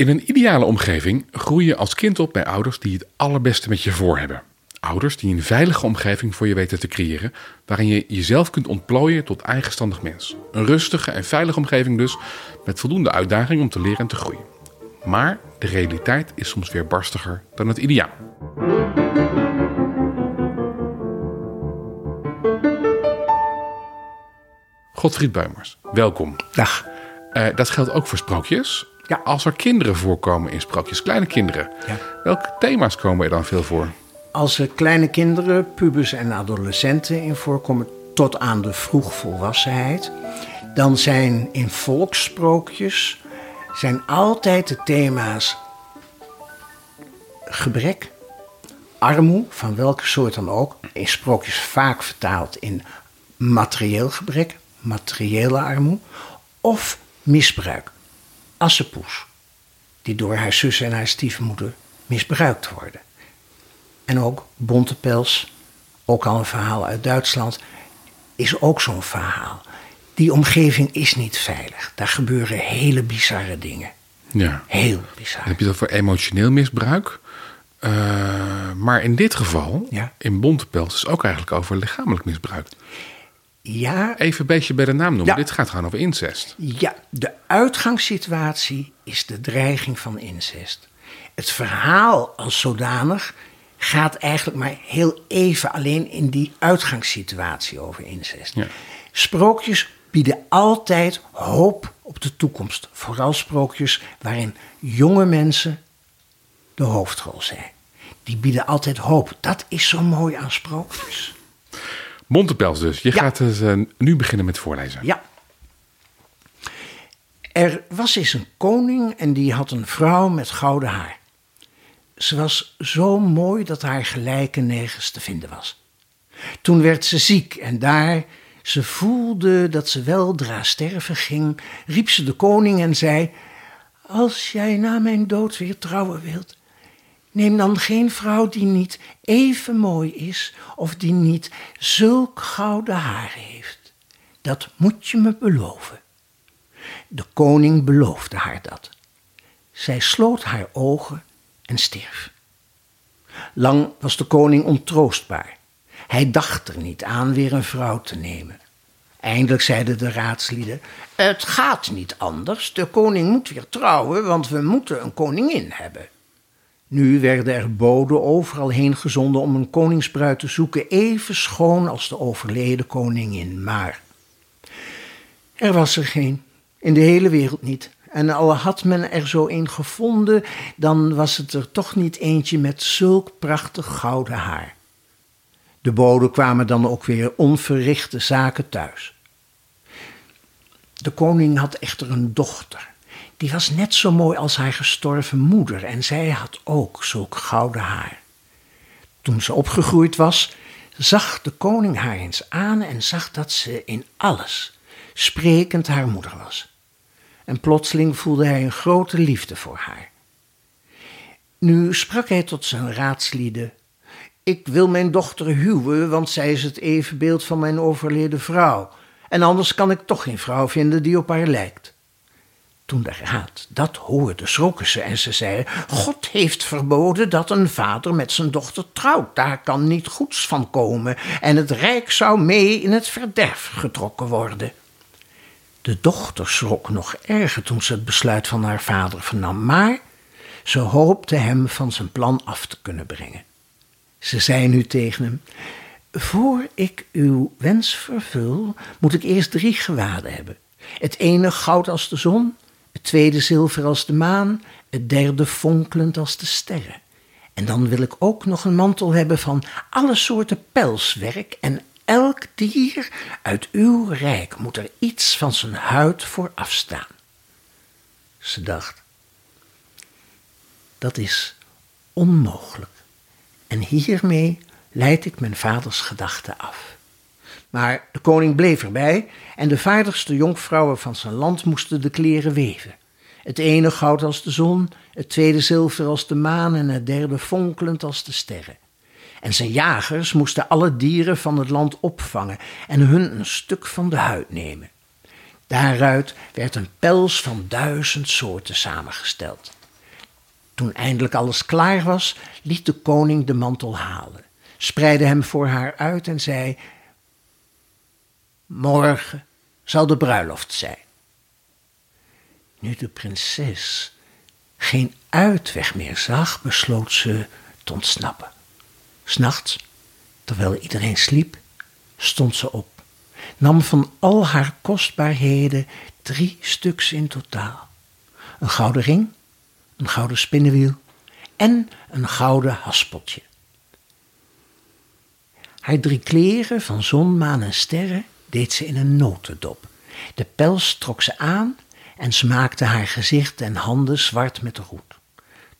In een ideale omgeving groei je als kind op bij ouders die het allerbeste met je voor hebben. Ouders die een veilige omgeving voor je weten te creëren, waarin je jezelf kunt ontplooien tot eigenstandig mens. Een rustige en veilige omgeving dus, met voldoende uitdaging om te leren en te groeien. Maar de realiteit is soms weer barstiger dan het ideaal. Godfried Buimers, welkom. Dag. Uh, dat geldt ook voor sprookjes. Ja. Als er kinderen voorkomen in sprookjes, kleine kinderen, Ja. welke thema's komen er dan veel voor? Als er kleine kinderen, pubers en adolescenten in voorkomen tot aan de vroegvolwassenheid, dan zijn in volkssprookjes zijn altijd de thema's gebrek, armoe, van welke soort dan ook, in sprookjes vaak vertaald in materieel gebrek, materiële armoe, of misbruik, assepoes, die door haar zus en haar stiefmoeder misbruikt worden. En ook Bontepels, ook al een verhaal uit Duitsland, is ook zo'n verhaal. Die omgeving is niet veilig. Daar gebeuren hele bizarre dingen. Ja. Heel Dan bizar. heb je dat voor emotioneel misbruik. Eh, maar in dit geval, Ja. in Bontepels, is het ook eigenlijk over lichamelijk misbruik. Ja, Even een beetje bij de naam noemen. Ja. Dit gaat gewoon over incest. ja, de uitgangssituatie is de dreiging van incest. Het verhaal als zodanig gaat eigenlijk maar heel even alleen in die uitgangssituatie over incest. Ja. Sprookjes bieden altijd hoop op de toekomst. Vooral sprookjes waarin jonge mensen de hoofdrol zijn. Die bieden altijd hoop. Dat is zo mooi aan sprookjes. Bontepels dus. Je Ja. gaat dus, eh, nu beginnen met voorlezen. Ja. Er was eens een koning en die had een vrouw met gouden haar. Ze was zo mooi dat haar gelijke nergens te vinden was. Toen werd ze ziek en daar ze voelde dat ze weldra sterven ging, riep ze de koning en zei: Als jij na mijn dood weer trouwen wilt, neem dan geen vrouw die niet even mooi is of die niet zulk gouden haar heeft. Dat moet je me beloven. De koning beloofde haar dat. Zij sloot haar ogen en stierf. Lang was de koning ontroostbaar. Hij dacht er niet aan weer een vrouw te nemen. Eindelijk zeiden de raadslieden: Het gaat niet anders. De koning moet weer trouwen, want we moeten een koningin hebben. Nu werden er boden overal heen gezonden om een koningsbruid te zoeken, even schoon als de overleden koningin. Maar er was er geen, in de hele wereld niet. En al had men er zo een gevonden, dan was het er toch niet eentje met zulk prachtig gouden haar. De boden kwamen dan ook weer onverrichte zaken thuis. De koning had echter een dochter. Die was net zo mooi als haar gestorven moeder en zij had ook zulk gouden haar. Toen ze opgegroeid was, zag de koning haar eens aan en zag dat ze in alles sprekend haar moeder was. En plotseling voelde hij een grote liefde voor haar. Nu sprak hij tot zijn raadslieden: Ik wil mijn dochter huwen, want zij is het evenbeeld van mijn overleden vrouw. En anders kan ik toch geen vrouw vinden die op haar lijkt. Toen de raad dat hoorde, schrokken ze en ze zeiden: God heeft verboden dat een vader met zijn dochter trouwt. Daar kan niet goeds van komen en het rijk zou mee in het verderf getrokken worden. De dochter schrok nog erger toen ze het besluit van haar vader vernam, maar ze hoopte hem van zijn plan af te kunnen brengen. Ze zei nu tegen hem: Voor ik uw wens vervul, moet ik eerst drie gewaden hebben. Het ene goud als de zon, het tweede zilver als de maan, het derde fonkelend als de sterren. En dan wil ik ook nog een mantel hebben van alle soorten pelswerk en elk dier uit uw rijk moet er iets van zijn huid voor afstaan. Ze dacht, dat is onmogelijk. En hiermee leid ik mijn vaders gedachten af. Maar de koning bleef erbij en de vaardigste jonkvrouwen van zijn land moesten de kleren weven. Het ene goud als de zon, het tweede zilver als de maan en het derde fonkelend als de sterren. En zijn jagers moesten alle dieren van het land opvangen en hun een stuk van de huid nemen. Daaruit werd een pels van duizend soorten samengesteld. Toen eindelijk alles klaar was, liet de koning de mantel halen, spreidde hem voor haar uit en zei: Morgen zal de bruiloft zijn. Nu de prinses geen uitweg meer zag, besloot ze te ontsnappen. S'nachts, terwijl iedereen sliep, stond ze op, nam van al haar kostbaarheden drie stuks in totaal: een gouden ring, een gouden spinnenwiel en een gouden haspeltje. Haar drie kleren van zon, maan en sterren deed ze in een notendop. De pels trok ze aan en smaakte haar gezicht en handen zwart met roet.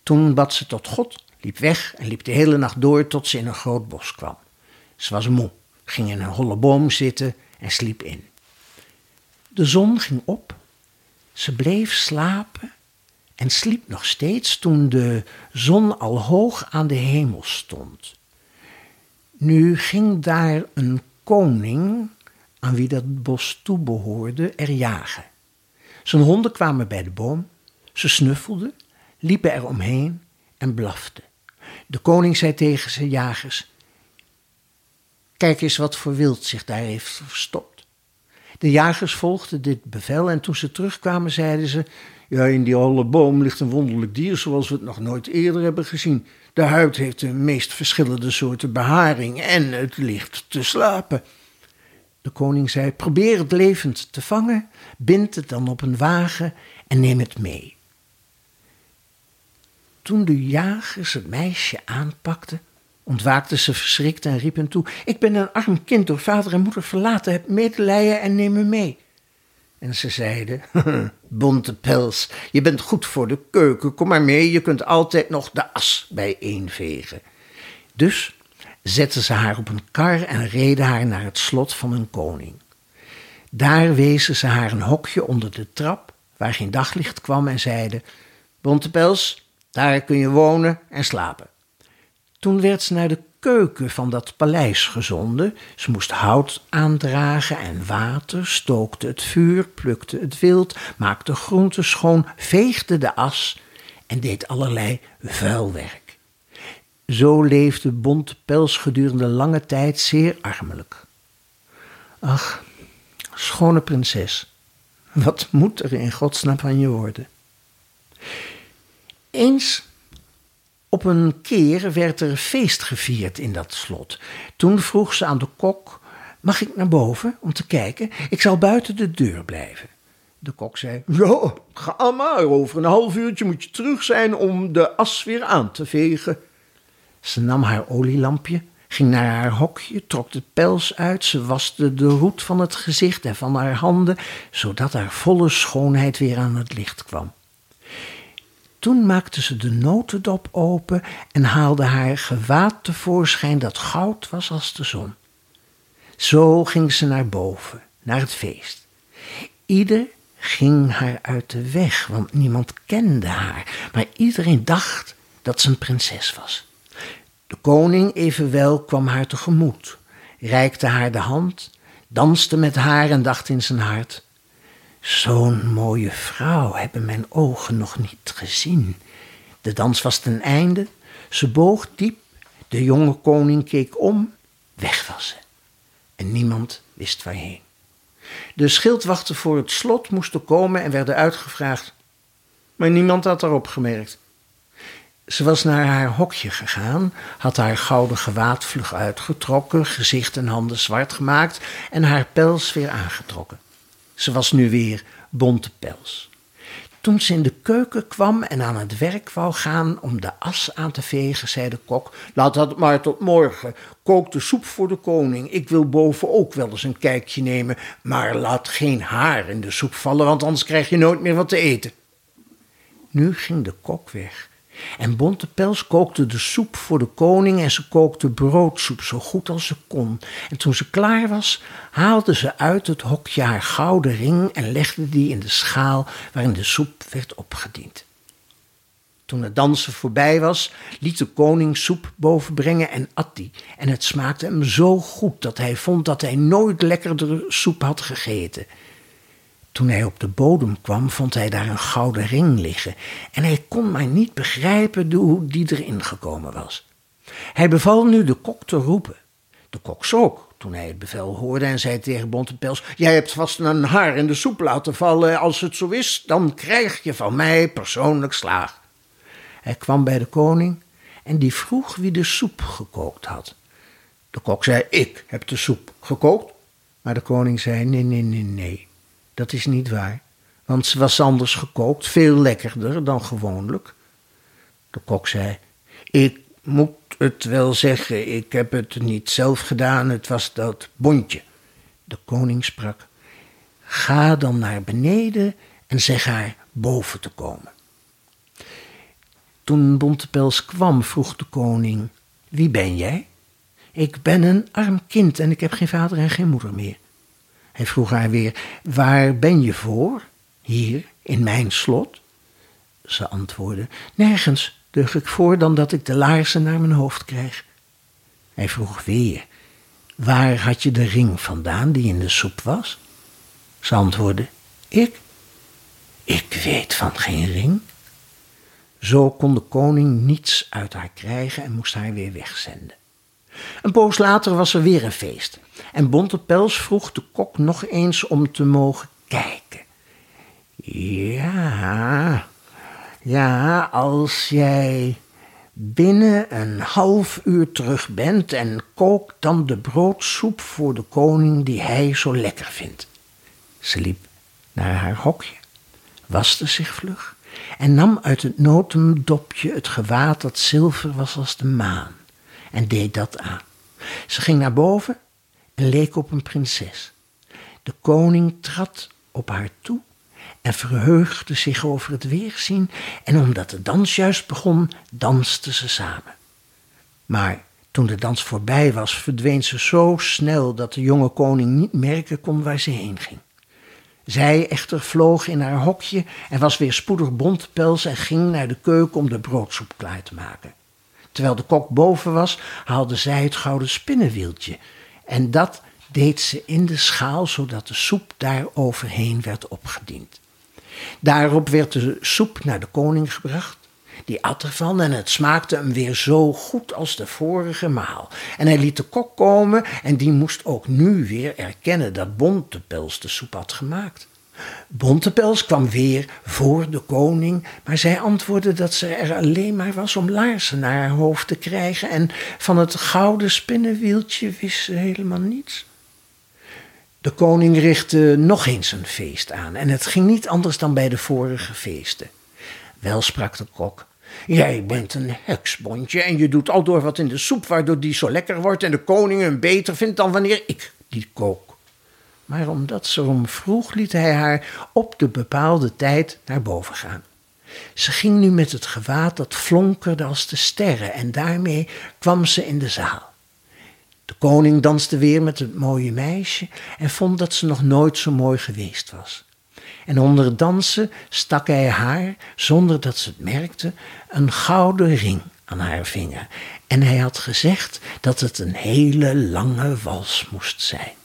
Toen bad ze tot God, liep weg en liep de hele nacht door tot ze in een groot bos kwam. Ze was moe, ging in een holle boom zitten en sliep in. De zon ging op, ze bleef slapen en sliep nog steeds toen de zon al hoog aan de hemel stond. Nu ging daar een koning, aan wie dat bos toebehoorde, er jagen. Zijn honden kwamen bij de boom, ze snuffelden, liepen er omheen en blaften. De koning zei tegen zijn jagers: Kijk eens wat voor wild zich daar heeft verstopt. De jagers volgden dit bevel en toen ze terugkwamen zeiden ze: Ja, in die holle boom ligt een wonderlijk dier zoals we het nog nooit eerder hebben gezien. De huid heeft de meest verschillende soorten beharing en het ligt te slapen. De koning zei: Probeer het levend te vangen, bind het dan op een wagen en neem het mee. Toen de jagers het meisje aanpakten, ontwaakte ze verschrikt en riep hem toe: Ik ben een arm kind door vader en moeder verlaten, heb medelijden en neem me mee. En ze zeiden: Bonte pels, je bent goed voor de keuken, kom maar mee, je kunt altijd nog de as bijeenvegen. Dus zetten ze haar op een kar en reden haar naar het slot van een koning. Daar wezen ze haar een hokje onder de trap, waar geen daglicht kwam, en zeiden: Bontepels, daar kun je wonen en slapen. Toen werd ze naar de keuken van dat paleis gezonden. Ze moest hout aandragen en water, stookte het vuur, plukte het wild, maakte groenten schoon, veegde de as en deed allerlei vuilwerk. Zo leefde Bontepels gedurende lange tijd zeer armelijk. Ach, schone prinses, wat moet er in godsnaam van je worden? Eens op een keer werd er feest gevierd in dat slot. Toen vroeg ze aan de kok: Mag ik naar boven om te kijken? Ik zal buiten de deur blijven. De kok zei: Ja, ga maar. Over een half uurtje moet je terug zijn om de as weer aan te vegen. Ze nam haar olielampje, ging naar haar hokje, trok de pels uit. Ze waste de roet van het gezicht en van haar handen, zodat haar volle schoonheid weer aan het licht kwam. Toen maakte ze de notendop open en haalde haar gewaad tevoorschijn dat goud was als de zon. Zo ging ze naar boven, naar het feest. Ieder ging haar uit de weg, want niemand kende haar, maar iedereen dacht dat ze een prinses was. De koning evenwel kwam haar tegemoet, reikte haar de hand, danste met haar en dacht in zijn hart: Zo'n mooie vrouw hebben mijn ogen nog niet gezien. De dans was ten einde, ze boog diep, de jonge koning keek om, weg was ze. En niemand wist waarheen. De schildwachten voor het slot moesten komen en werden uitgevraagd, maar niemand had erop gemerkt. Ze was naar haar hokje gegaan, had haar gouden gewaad vlug uitgetrokken, gezicht en handen zwart gemaakt en haar pels weer aangetrokken. Ze was nu weer bonte pels. Toen ze in de keuken kwam en aan het werk wou gaan om de as aan te vegen, zei de kok: Laat dat maar tot morgen. Kook de soep voor de koning. Ik wil boven ook wel eens een kijkje nemen, maar laat geen haar in de soep vallen, want anders krijg je nooit meer wat te eten. Nu ging de kok weg en Bontepels kookte de soep voor de koning en ze kookte broodsoep zo goed als ze kon. En toen ze klaar was, haalde ze uit het hokje haar gouden ring en legde die in de schaal waarin de soep werd opgediend. Toen het dansen voorbij was, liet de koning soep bovenbrengen en at die. En het smaakte hem zo goed dat hij vond dat hij nooit lekkerdere soep had gegeten. Toen hij op de bodem kwam, vond hij daar een gouden ring liggen en hij kon maar niet begrijpen hoe die erin gekomen was. Hij beval nu de kok te roepen. De kok schrok toen hij het bevel hoorde en zei tegen Bontepels: Jij hebt vast een haar in de soep laten vallen. Als het zo is, dan krijg je van mij persoonlijk slaag. Hij kwam bij de koning en die vroeg wie de soep gekookt had. De kok zei: Ik heb de soep gekookt. Maar de koning zei: Nee, nee, nee, nee. Dat is niet waar. Want ze was anders gekookt, veel lekkerder dan gewoonlijk. De kok zei: Ik moet het wel zeggen, ik heb het niet zelf gedaan, het was dat bondje. De koning sprak: Ga dan naar beneden en zeg haar boven te komen. Toen Bontepels kwam, vroeg de koning: Wie ben jij? Ik ben een arm kind en ik heb geen vader en geen moeder meer. Hij vroeg haar weer: Waar ben je voor? Hier, in mijn slot? Ze antwoordde: Nergens deug ik voor dan dat ik de laarzen naar mijn hoofd krijg. Hij vroeg weer: Waar had je de ring vandaan die in de soep was? Ze antwoordde: Ik? Ik weet van geen ring. Zo kon de koning niets uit haar krijgen en moest haar weer wegzenden. Een poos later was er weer een feest. En Bontepels vroeg de kok nog eens om te mogen kijken. Ja, ja, als jij binnen een half uur terug bent en kookt dan de broodsoep voor de koning die hij zo lekker vindt. Ze liep naar haar hokje, waste zich vlug en nam uit het notendopje het gewaad dat zilver was als de maan en deed dat aan. Ze ging naar boven en leek op een prinses. De koning trad op haar toe en verheugde zich over het weerzien en omdat de dans juist begon, dansten ze samen. Maar toen de dans voorbij was, verdween ze zo snel dat de jonge koning niet merken kon waar ze heen ging. Zij echter vloog in haar hokje en was weer spoedig bontpels en ging naar de keuken om de broodsoep klaar te maken. Terwijl de kok boven was, haalde zij het gouden spinnenwieltje. En dat deed ze in de schaal, zodat de soep daar overheen werd opgediend. Daarop werd de soep naar de koning gebracht. Die at ervan en het smaakte hem weer zo goed als de vorige maal. En hij liet de kok komen en die moest ook nu weer erkennen dat Bontepels de soep had gemaakt. Bontepels kwam weer voor de koning, maar zij antwoordde dat ze er alleen maar was om laarzen naar haar hoofd te krijgen en van het gouden spinnenwieltje wist ze helemaal niets. De koning richtte nog eens een feest aan en het ging niet anders dan bij de vorige feesten. Wel sprak de kok, Jij bent een heksbondje en je doet al door wat in de soep waardoor die zo lekker wordt en de koning hem beter vindt dan wanneer ik die kook maar omdat ze erom vroeg, liet hij haar op de bepaalde tijd naar boven gaan. Ze ging nu met het gewaad dat flonkerde als de sterren en daarmee kwam ze in de zaal. De koning danste weer met het mooie meisje en vond dat ze nog nooit zo mooi geweest was. En onder het dansen stak hij haar, zonder dat ze het merkte, een gouden ring aan haar vinger. En hij had gezegd dat het een hele lange wals moest zijn.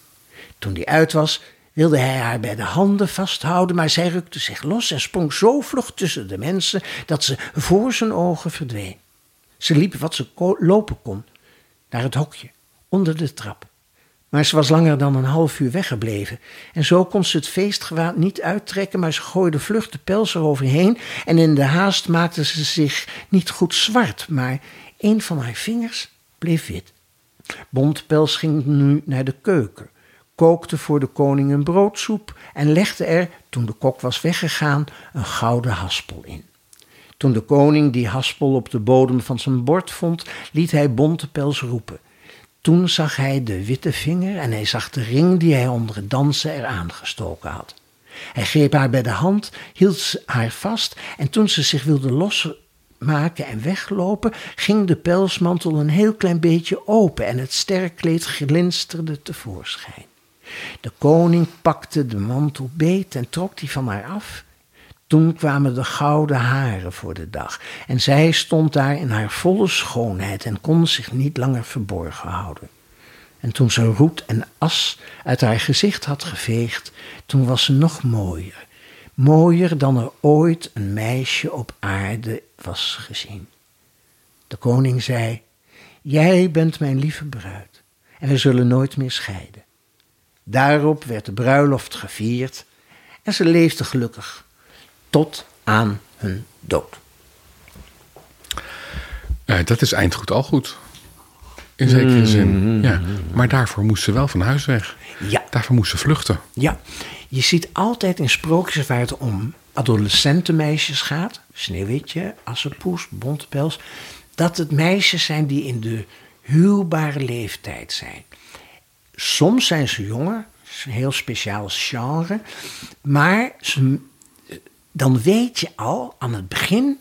Toen die uit was, wilde hij haar bij de handen vasthouden, maar zij rukte zich los en sprong zo vlug tussen de mensen dat ze voor zijn ogen verdween. Ze liep wat ze lopen kon, naar het hokje, onder de trap. Maar ze was langer dan een half uur weggebleven en zo kon ze het feestgewaad niet uittrekken, maar ze gooide vlug de pels eroverheen en in de haast maakte ze zich niet goed zwart, maar een van haar vingers bleef wit. Bontpels ging nu naar de keuken kookte voor de koning een broodsoep en legde er, toen de kok was weggegaan, een gouden haspel in. Toen de koning die haspel op de bodem van zijn bord vond, liet hij Bontepels roepen. Toen zag hij de witte vinger en hij zag de ring die hij onder het dansen eraan gestoken had. Hij greep haar bij de hand, hield haar vast en toen ze zich wilde losmaken en weglopen, ging de pelsmantel een heel klein beetje open en het sterkkleed glinsterde tevoorschijn. De koning pakte de mantel beet en trok die van haar af. Toen kwamen de gouden haren voor de dag en zij stond daar in haar volle schoonheid en kon zich niet langer verborgen houden. En toen ze roet en as uit haar gezicht had geveegd, toen was ze nog mooier. Mooier dan er ooit een meisje op aarde was gezien. De koning zei: Jij bent mijn lieve bruid, en we zullen nooit meer scheiden. Daarop werd de bruiloft gevierd en ze leefden gelukkig tot aan hun dood. Eh, dat is eindgoed al goed. In zekere zin. Ja. Maar daarvoor moest ze wel van huis weg. Ja. Daarvoor moest ze vluchten. Ja, je ziet altijd in sprookjes waar het om adolescentenmeisjes gaat, Sneeuwwitje, Assepoes, Bontepels, dat het meisjes zijn die in de huwbare leeftijd zijn. Soms zijn ze jonger, dat is een heel speciaal genre, maar ze, dan weet je al aan het begin,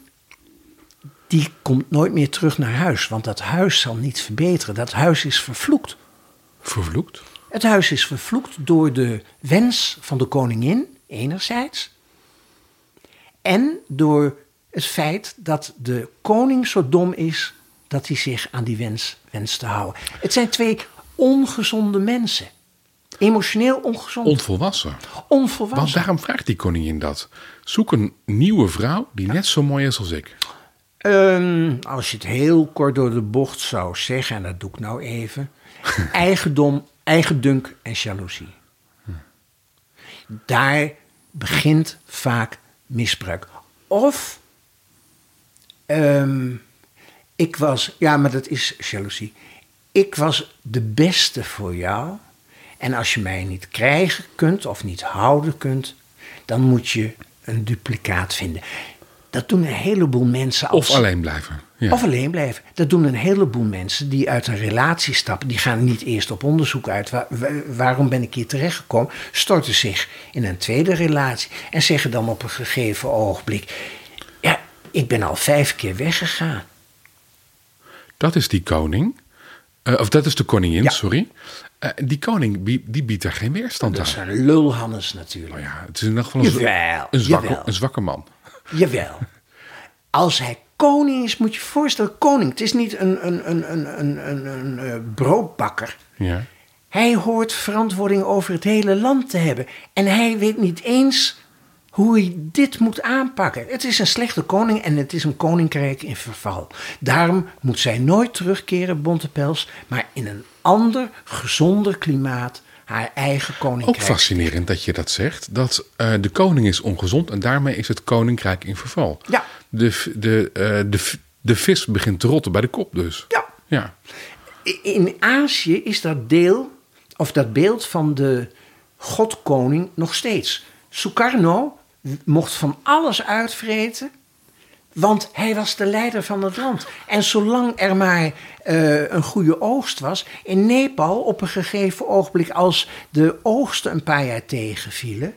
die komt nooit meer terug naar huis, want dat huis zal niet verbeteren. Dat huis is vervloekt. Vervloekt. Het huis is vervloekt door de wens van de koningin, enerzijds, en door het feit dat de koning zo dom is dat hij zich aan die wens wenst te houden. Het zijn twee ongezonde mensen. Emotioneel ongezond. Onvolwassen. onvolwassen. Want daarom vraagt die koningin dat. Zoek een nieuwe vrouw die net zo mooi is als ik. Ehm, als je het heel kort door de bocht zou zeggen, en dat doe ik nou even. eigendom, eigendunk en jaloezie. Daar begint vaak misbruik. Of, ehm, ik was, ja, maar dat is jaloezie. Ik was de beste voor jou. En als je mij niet krijgen kunt of niet houden kunt, dan moet je een duplicaat vinden. Dat doen een heleboel mensen als... Of alleen blijven. Ja. Of alleen blijven. Dat doen een heleboel mensen die uit een relatie stappen. Die gaan niet eerst op onderzoek uit. Waar- wa- waarom ben ik hier terechtgekomen? Storten zich in een tweede relatie. En zeggen dan op een gegeven ogenblik... Ja, ik ben al vijf keer weggegaan. Dat is die koning. Eh, of dat is de koningin, Ja. sorry. Eh, die koning die biedt daar geen weerstand Dat is aan. een lulhannes natuurlijk. Nou ja, het is in ieder geval een, Jawel, een, zwakke, een zwakke man. Jawel. Als hij koning is, moet je je voorstellen, koning. Het is niet een, een, een, een, een, een, een, eh, broodbakker. Ja. Hij hoort verantwoording over het hele land te hebben. En hij weet niet eens hoe hij dit moet aanpakken. Het is een slechte koning en het is een koninkrijk in verval. Daarom moet zij nooit terugkeren, Bontepels, maar in een ander, gezonder klimaat haar eigen Ook koninkrijk. fascinerend dat je dat zegt. Dat eh, de koning is ongezond en daarmee is het koninkrijk in verval. Ja. De, de, eh, de, de vis begint te rotten bij de kop dus. Ja. Ja. In Azië is dat deel, of dat beeld van de godkoning nog steeds. Sukarno mocht van alles uitvreten, want hij was de leider van het land. En zolang er maar eh, een goede oogst was, in Nepal op een gegeven ogenblik, als de oogsten een paar jaar tegenvielen,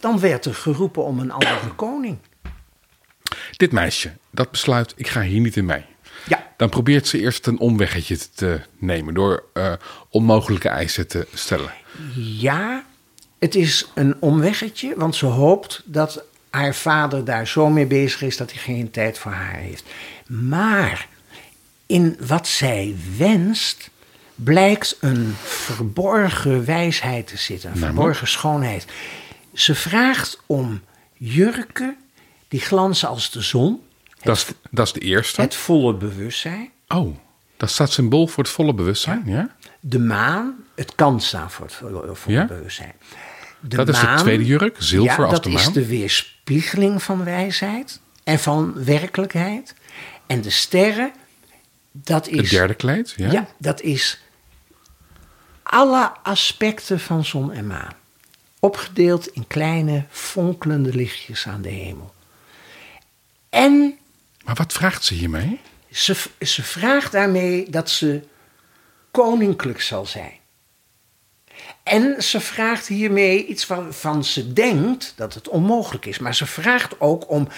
dan werd er geroepen om een andere koning. Dit meisje, dat besluit, ik ga hier niet in mee. Ja. Dan probeert ze eerst een omweggetje te nemen door eh, onmogelijke eisen te stellen. Ja, het is een omweggetje, want ze hoopt dat haar vader daar zo mee bezig is dat hij geen tijd voor haar heeft. Maar in wat zij wenst, blijkt een verborgen wijsheid te zitten, een Namelijk? verborgen schoonheid. Ze vraagt om jurken die glanzen als de zon, Dat is, dat is de eerste. het volle bewustzijn. Oh, dat staat symbool voor het volle bewustzijn, ja? De maan, het kan staan voor het volle, volle Ja? bewustzijn. Dat is de tweede jurk, zilver ja, als de dat is maan. de weerspiegeling van wijsheid en van werkelijkheid. En de sterren, dat is... Het derde kleed, ja? Ja, dat is alle aspecten van zon en maan. Opgedeeld in kleine fonkelende lichtjes aan de hemel. En Maar wat vraagt ze hiermee? ze, ze vraagt daarmee dat ze koninklijk zal zijn. En ze vraagt hiermee iets waarvan ze denkt dat het onmogelijk is. Maar ze vraagt ook om,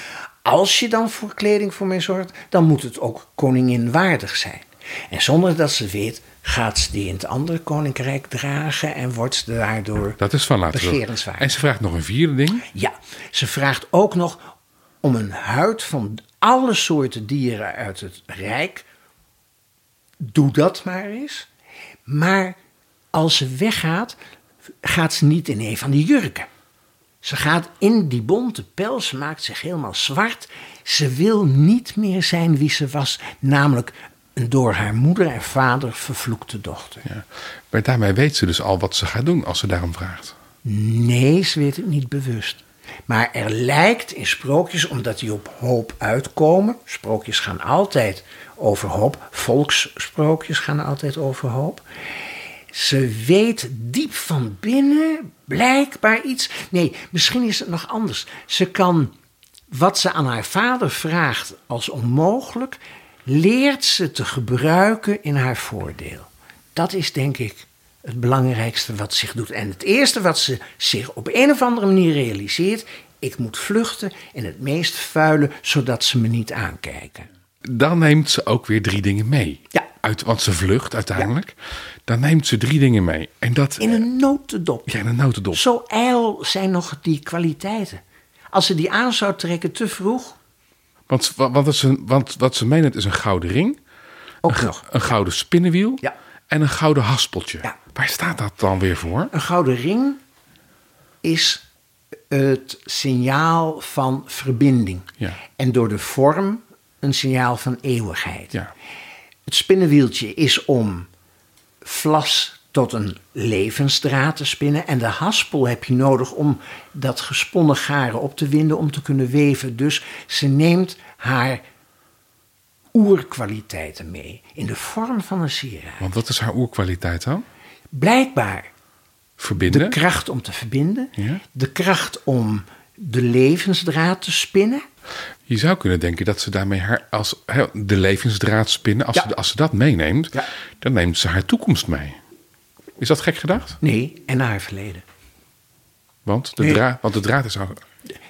als je dan voor kleding voor mij zorgt, dan moet het ook koninginwaardig zijn. En zonder dat ze weet, gaat ze die in het andere koninkrijk dragen en wordt ze daardoor Dat is van later. En ze vraagt nog een vierde ding. Ja, ze vraagt ook nog om een huid van alle soorten dieren uit het rijk. Doe dat maar eens. Maar als ze weggaat, gaat ze niet in een van die jurken. Ze gaat in die bonte pels, maakt zich helemaal zwart. Ze wil niet meer zijn wie ze was, namelijk een door haar moeder en vader vervloekte dochter. Ja. Maar daarmee weet ze dus al wat ze gaat doen als ze daarom vraagt. Nee, ze weet het niet bewust. Maar er lijkt in sprookjes, omdat die op hoop uitkomen. Sprookjes gaan altijd over hoop. Volkssprookjes gaan altijd over hoop. Ze weet diep van binnen blijkbaar iets. Nee, misschien is het nog anders. Ze kan wat ze aan haar vader vraagt als onmogelijk, leert ze te gebruiken in haar voordeel. Dat is denk ik het belangrijkste wat zich doet. En het eerste wat ze zich op een of andere manier realiseert: ik moet vluchten in het meest vuile, zodat ze me niet aankijken. Dan neemt ze ook weer drie dingen mee. Ja. Uit, want ze vlucht uiteindelijk. Dan neemt ze drie dingen mee. En dat, In een notendop. ja, in een notendop. Zo ijl zijn nog die kwaliteiten. Als ze die aan zou trekken te vroeg, Want, want, wat ze, want wat ze meeneemt is een gouden ring, ook nog. een gouden spinnenwiel Ja. en een gouden haspeltje. Ja. Waar staat dat dan weer voor? Een gouden ring is het signaal van verbinding. Ja. En door de vorm een signaal van eeuwigheid. Ja. Het spinnenwieltje is om vlas tot een levensdraad te spinnen. En de haspel heb je nodig om dat gesponnen garen op te winden, om te kunnen weven. Dus ze neemt haar oerkwaliteiten mee in de vorm van een sieraad. Want wat is haar oerkwaliteit dan? Blijkbaar Verbinden. de kracht om te verbinden, Ja. de kracht om de levensdraad te spinnen. Je zou kunnen denken dat ze daarmee haar als de levensdraad spinnen. Als, Ja. ze, als ze dat meeneemt, Ja. dan neemt ze haar toekomst mee. Is dat gek gedacht? Nee, en haar verleden. Want de, Nee. draad, want de draad is al,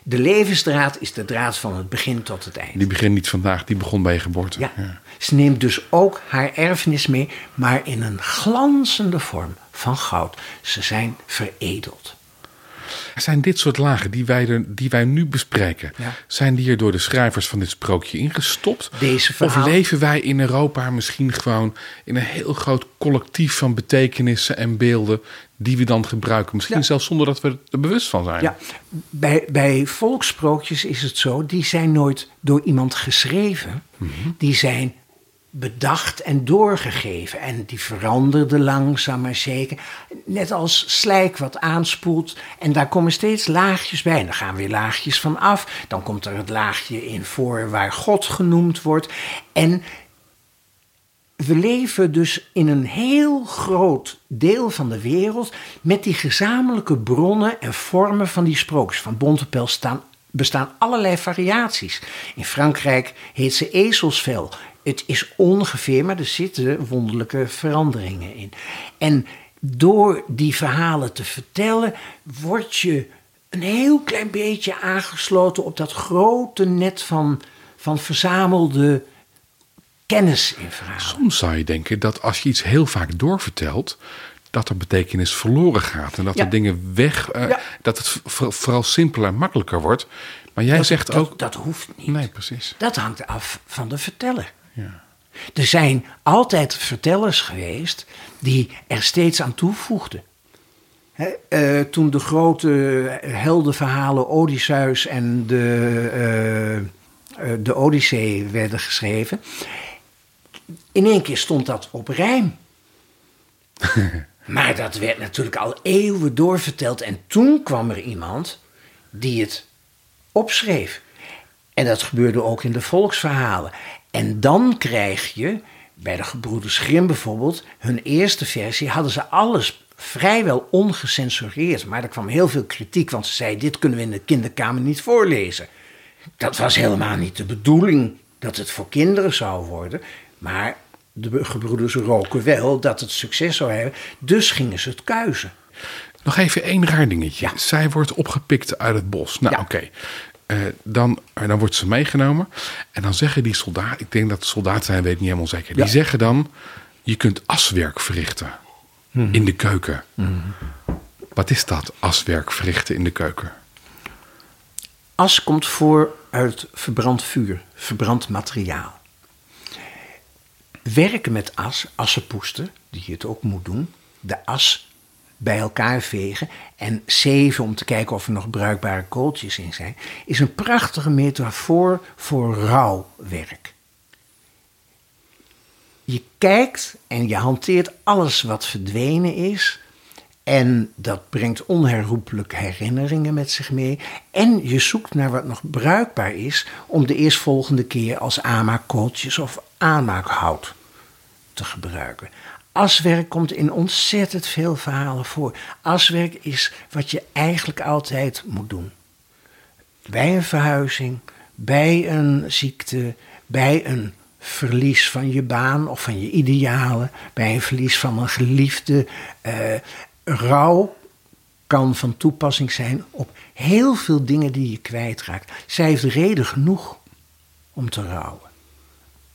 De levensdraad is de draad van het begin tot het eind. die begint niet vandaag, die begon bij je geboorte. Ja. Ze neemt dus ook haar erfenis mee, maar in een glanzende vorm van goud. Ze zijn veredeld. Zijn dit soort lagen die wij, er, die wij nu bespreken, Ja. zijn die er door de schrijvers van dit sprookje ingestopt? Deze Of leven wij in Europa misschien gewoon in een heel groot collectief van betekenissen en beelden die we dan gebruiken? Misschien Ja. zelfs zonder dat we er bewust van zijn. Ja, bij, bij volkssprookjes is het zo, die zijn nooit door iemand geschreven. Die zijn bedacht en doorgegeven. En die veranderden langzaam maar zeker. Net als slijk wat aanspoelt. En daar komen steeds laagjes bij. En dan gaan weer laagjes van af. Dan komt er het laagje in voor waar God genoemd wordt. En we leven dus in een heel groot deel van de wereld met die gezamenlijke bronnen en vormen van die sprookjes. Van Bontepel staan, bestaan allerlei variaties. In Frankrijk heet ze ezelsvel. Het is ongeveer, maar er zitten wonderlijke veranderingen in. En door die verhalen te vertellen, word je een heel klein beetje aangesloten op dat grote net van, van verzamelde kennis in verhalen. Soms zou je denken dat als je iets heel vaak doorvertelt, dat er betekenis verloren gaat. En dat Ja. er dingen weg, eh, Ja. dat het vooral simpeler en makkelijker wordt. Maar jij zegt dat, ook. Dat hoeft niet. Nee, precies. Dat hangt af van de verteller. Ja. Er zijn altijd vertellers geweest die er steeds aan toevoegden. Hè, eh, toen de grote heldenverhalen Odysseus en de, eh, eh, de Odyssee werden geschreven, in één keer stond dat op rijm. maar dat werd natuurlijk al eeuwen doorverteld en toen kwam er iemand die het opschreef. En dat gebeurde ook in de volksverhalen. En dan krijg je, bij de gebroeders Grimm bijvoorbeeld, hun eerste versie hadden ze alles vrijwel ongecensureerd. Maar er kwam heel veel kritiek, want ze zeiden: dit kunnen we in de kinderkamer niet voorlezen. Dat was helemaal niet de bedoeling dat het voor kinderen zou worden. Maar de gebroeders roken wel dat het succes zou hebben. Dus gingen ze het kuisen. Nog even één raar dingetje. Ja. Zij wordt opgepikt uit het bos. Nou, Ja. oké. Eh, dan, eh, dan wordt ze meegenomen. En dan zeggen die soldaten, ik denk dat soldaten zijn, weet ik niet helemaal zeker. Die Ja. zeggen dan: je kunt aswerk verrichten Mhm. in de keuken. Wat is dat, aswerk verrichten in de keuken? As komt voor uit verbrand vuur, verbrand materiaal. Werken met as, assenpoester, die het ook moet doen, de as bij elkaar vegen en zeven om te kijken of er nog bruikbare kooltjes in zijn, is een prachtige metafoor voor rouwwerk. Je kijkt en je hanteert alles wat verdwenen is. En dat brengt onherroepelijk herinneringen met zich mee. En je zoekt naar wat nog bruikbaar is om de eerstvolgende keer als aanmaakkooltjes of aanmaakhout te gebruiken. Aswerk komt in ontzettend veel verhalen voor. Aswerk is wat je eigenlijk altijd moet doen. Bij een verhuizing, bij een ziekte, bij een verlies van je baan of van je idealen, bij een verlies van een geliefde. Uh, rouw kan van toepassing zijn op heel veel dingen die je kwijtraakt. Zij heeft reden genoeg om te rouwen.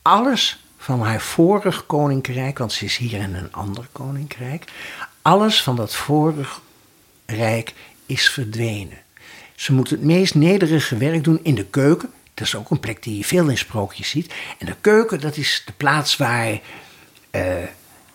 Alles van haar vorig koninkrijk, want ze is hier in een ander koninkrijk. Alles van dat vorig rijk is verdwenen. Ze moet het meest nederige werk doen in de keuken. Dat is ook een plek die je veel in sprookjes ziet. En de keuken, dat is de plaats waar, uh,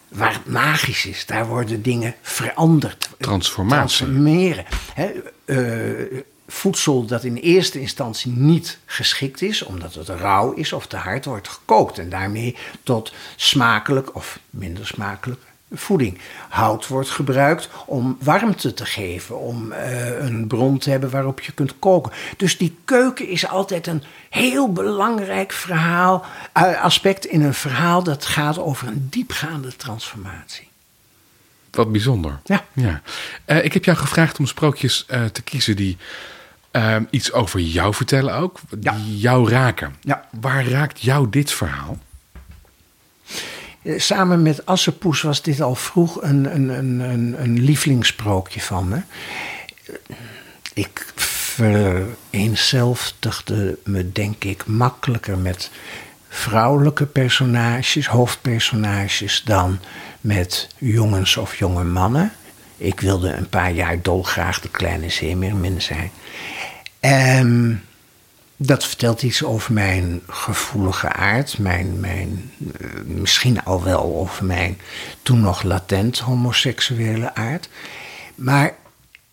waar het magisch is. Daar worden dingen veranderd. Transformatie. Transformeren. He, uh, voedsel dat in eerste instantie niet geschikt is, omdat het rauw is of te hard, wordt gekookt en daarmee tot smakelijk of minder smakelijk voeding. Hout wordt gebruikt om warmte te geven, om uh, een bron te hebben waarop je kunt koken. Dus die keuken is altijd een heel belangrijk verhaal, uh, aspect in een verhaal dat gaat over een diepgaande transformatie. Wat bijzonder. Ja. ja. Uh, ik heb jou gevraagd om sprookjes te kiezen die Um, iets over jou vertellen ook, ja. die jou raken. Ja. Waar raakt jou dit verhaal? Eh, samen met Assepoes was dit al vroeg een, een, een, een, een lievelingssprookje van me. Ik vereenzelvigde me, denk ik, makkelijker met vrouwelijke personages, hoofdpersonages, dan met jongens of jonge mannen. Ik wilde een paar jaar dolgraag de kleine zeemeermin zijn. En dat vertelt iets over mijn gevoelige aard, mijn, mijn, misschien al wel over mijn toen nog latent homoseksuele aard. Maar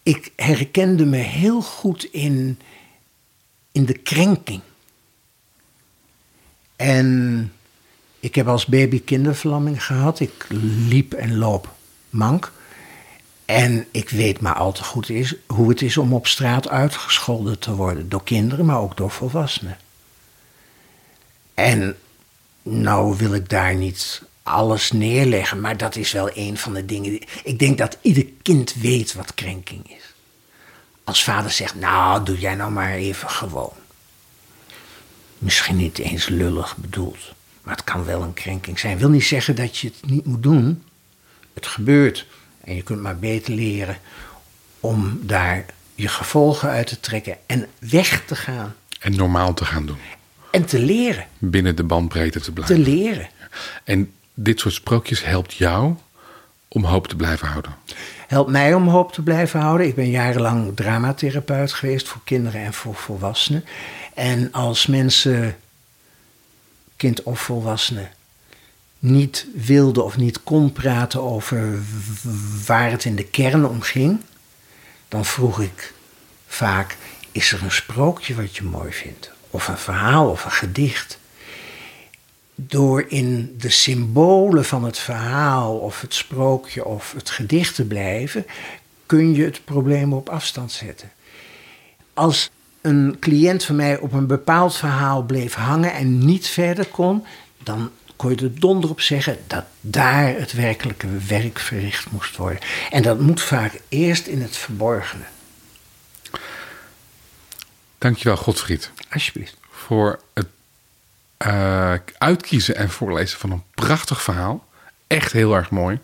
ik herkende me heel goed in, in de krenking. En ik heb als baby kinderverlamming gehad. Ik liep en loop mank. En ik weet maar al te goed is, hoe het is om op straat uitgescholden te worden. Door kinderen, maar ook door volwassenen. En nou wil ik daar niet alles neerleggen, maar dat is wel een van de dingen. Ik denk dat ieder kind weet wat krenking is. Als vader zegt, nou, doe jij nou maar even gewoon. Misschien niet eens lullig bedoeld, maar het kan wel een krenking zijn. Wil niet zeggen dat je het niet moet doen. Het gebeurt. En je kunt maar beter leren om daar je gevolgen uit te trekken en weg te gaan. En normaal te gaan doen. En te leren. Binnen de bandbreedte te blijven. Te leren. En dit soort sprookjes helpt jou om hoop te blijven houden? Helpt mij om hoop te blijven houden. Ik ben jarenlang dramatherapeut geweest voor kinderen en voor volwassenen. En als mensen, kind of volwassenen, niet wilde of niet kon praten over waar het in de kern om ging, dan vroeg ik vaak: is er een sprookje wat je mooi vindt? Of een verhaal of een gedicht? Door in de symbolen van het verhaal of het sprookje of het gedicht te blijven, kun je het probleem op afstand zetten. Als een cliënt van mij op een bepaald verhaal bleef hangen en niet verder kon, dan kon je er donder op zeggen dat daar het werkelijke werk verricht moest worden. En dat moet vaak eerst in het verborgene. Dankjewel, Godfried. Alsjeblieft. Voor het uh, uitkiezen en voorlezen van een prachtig verhaal. Echt heel erg mooi.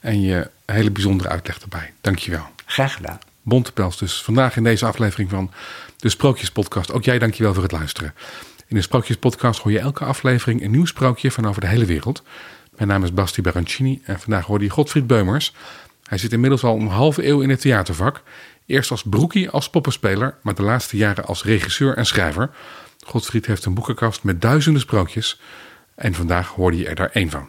En je hele bijzondere uitleg erbij. Dankjewel. Graag gedaan. Bontepels dus vandaag in deze aflevering van de Sprookjespodcast. Ook jij dankjewel voor het luisteren. In de Sprookjespodcast hoor je elke aflevering een nieuw sprookje van over de hele wereld. Mijn naam is Basti Barancini en vandaag hoorde je Godfried Beumers. Hij zit inmiddels al een halve eeuw in het theatervak. Eerst als broekie als poppenspeler, maar de laatste jaren als regisseur en schrijver. Godfried heeft een boekenkast met duizenden sprookjes en vandaag hoorde je er daar één van.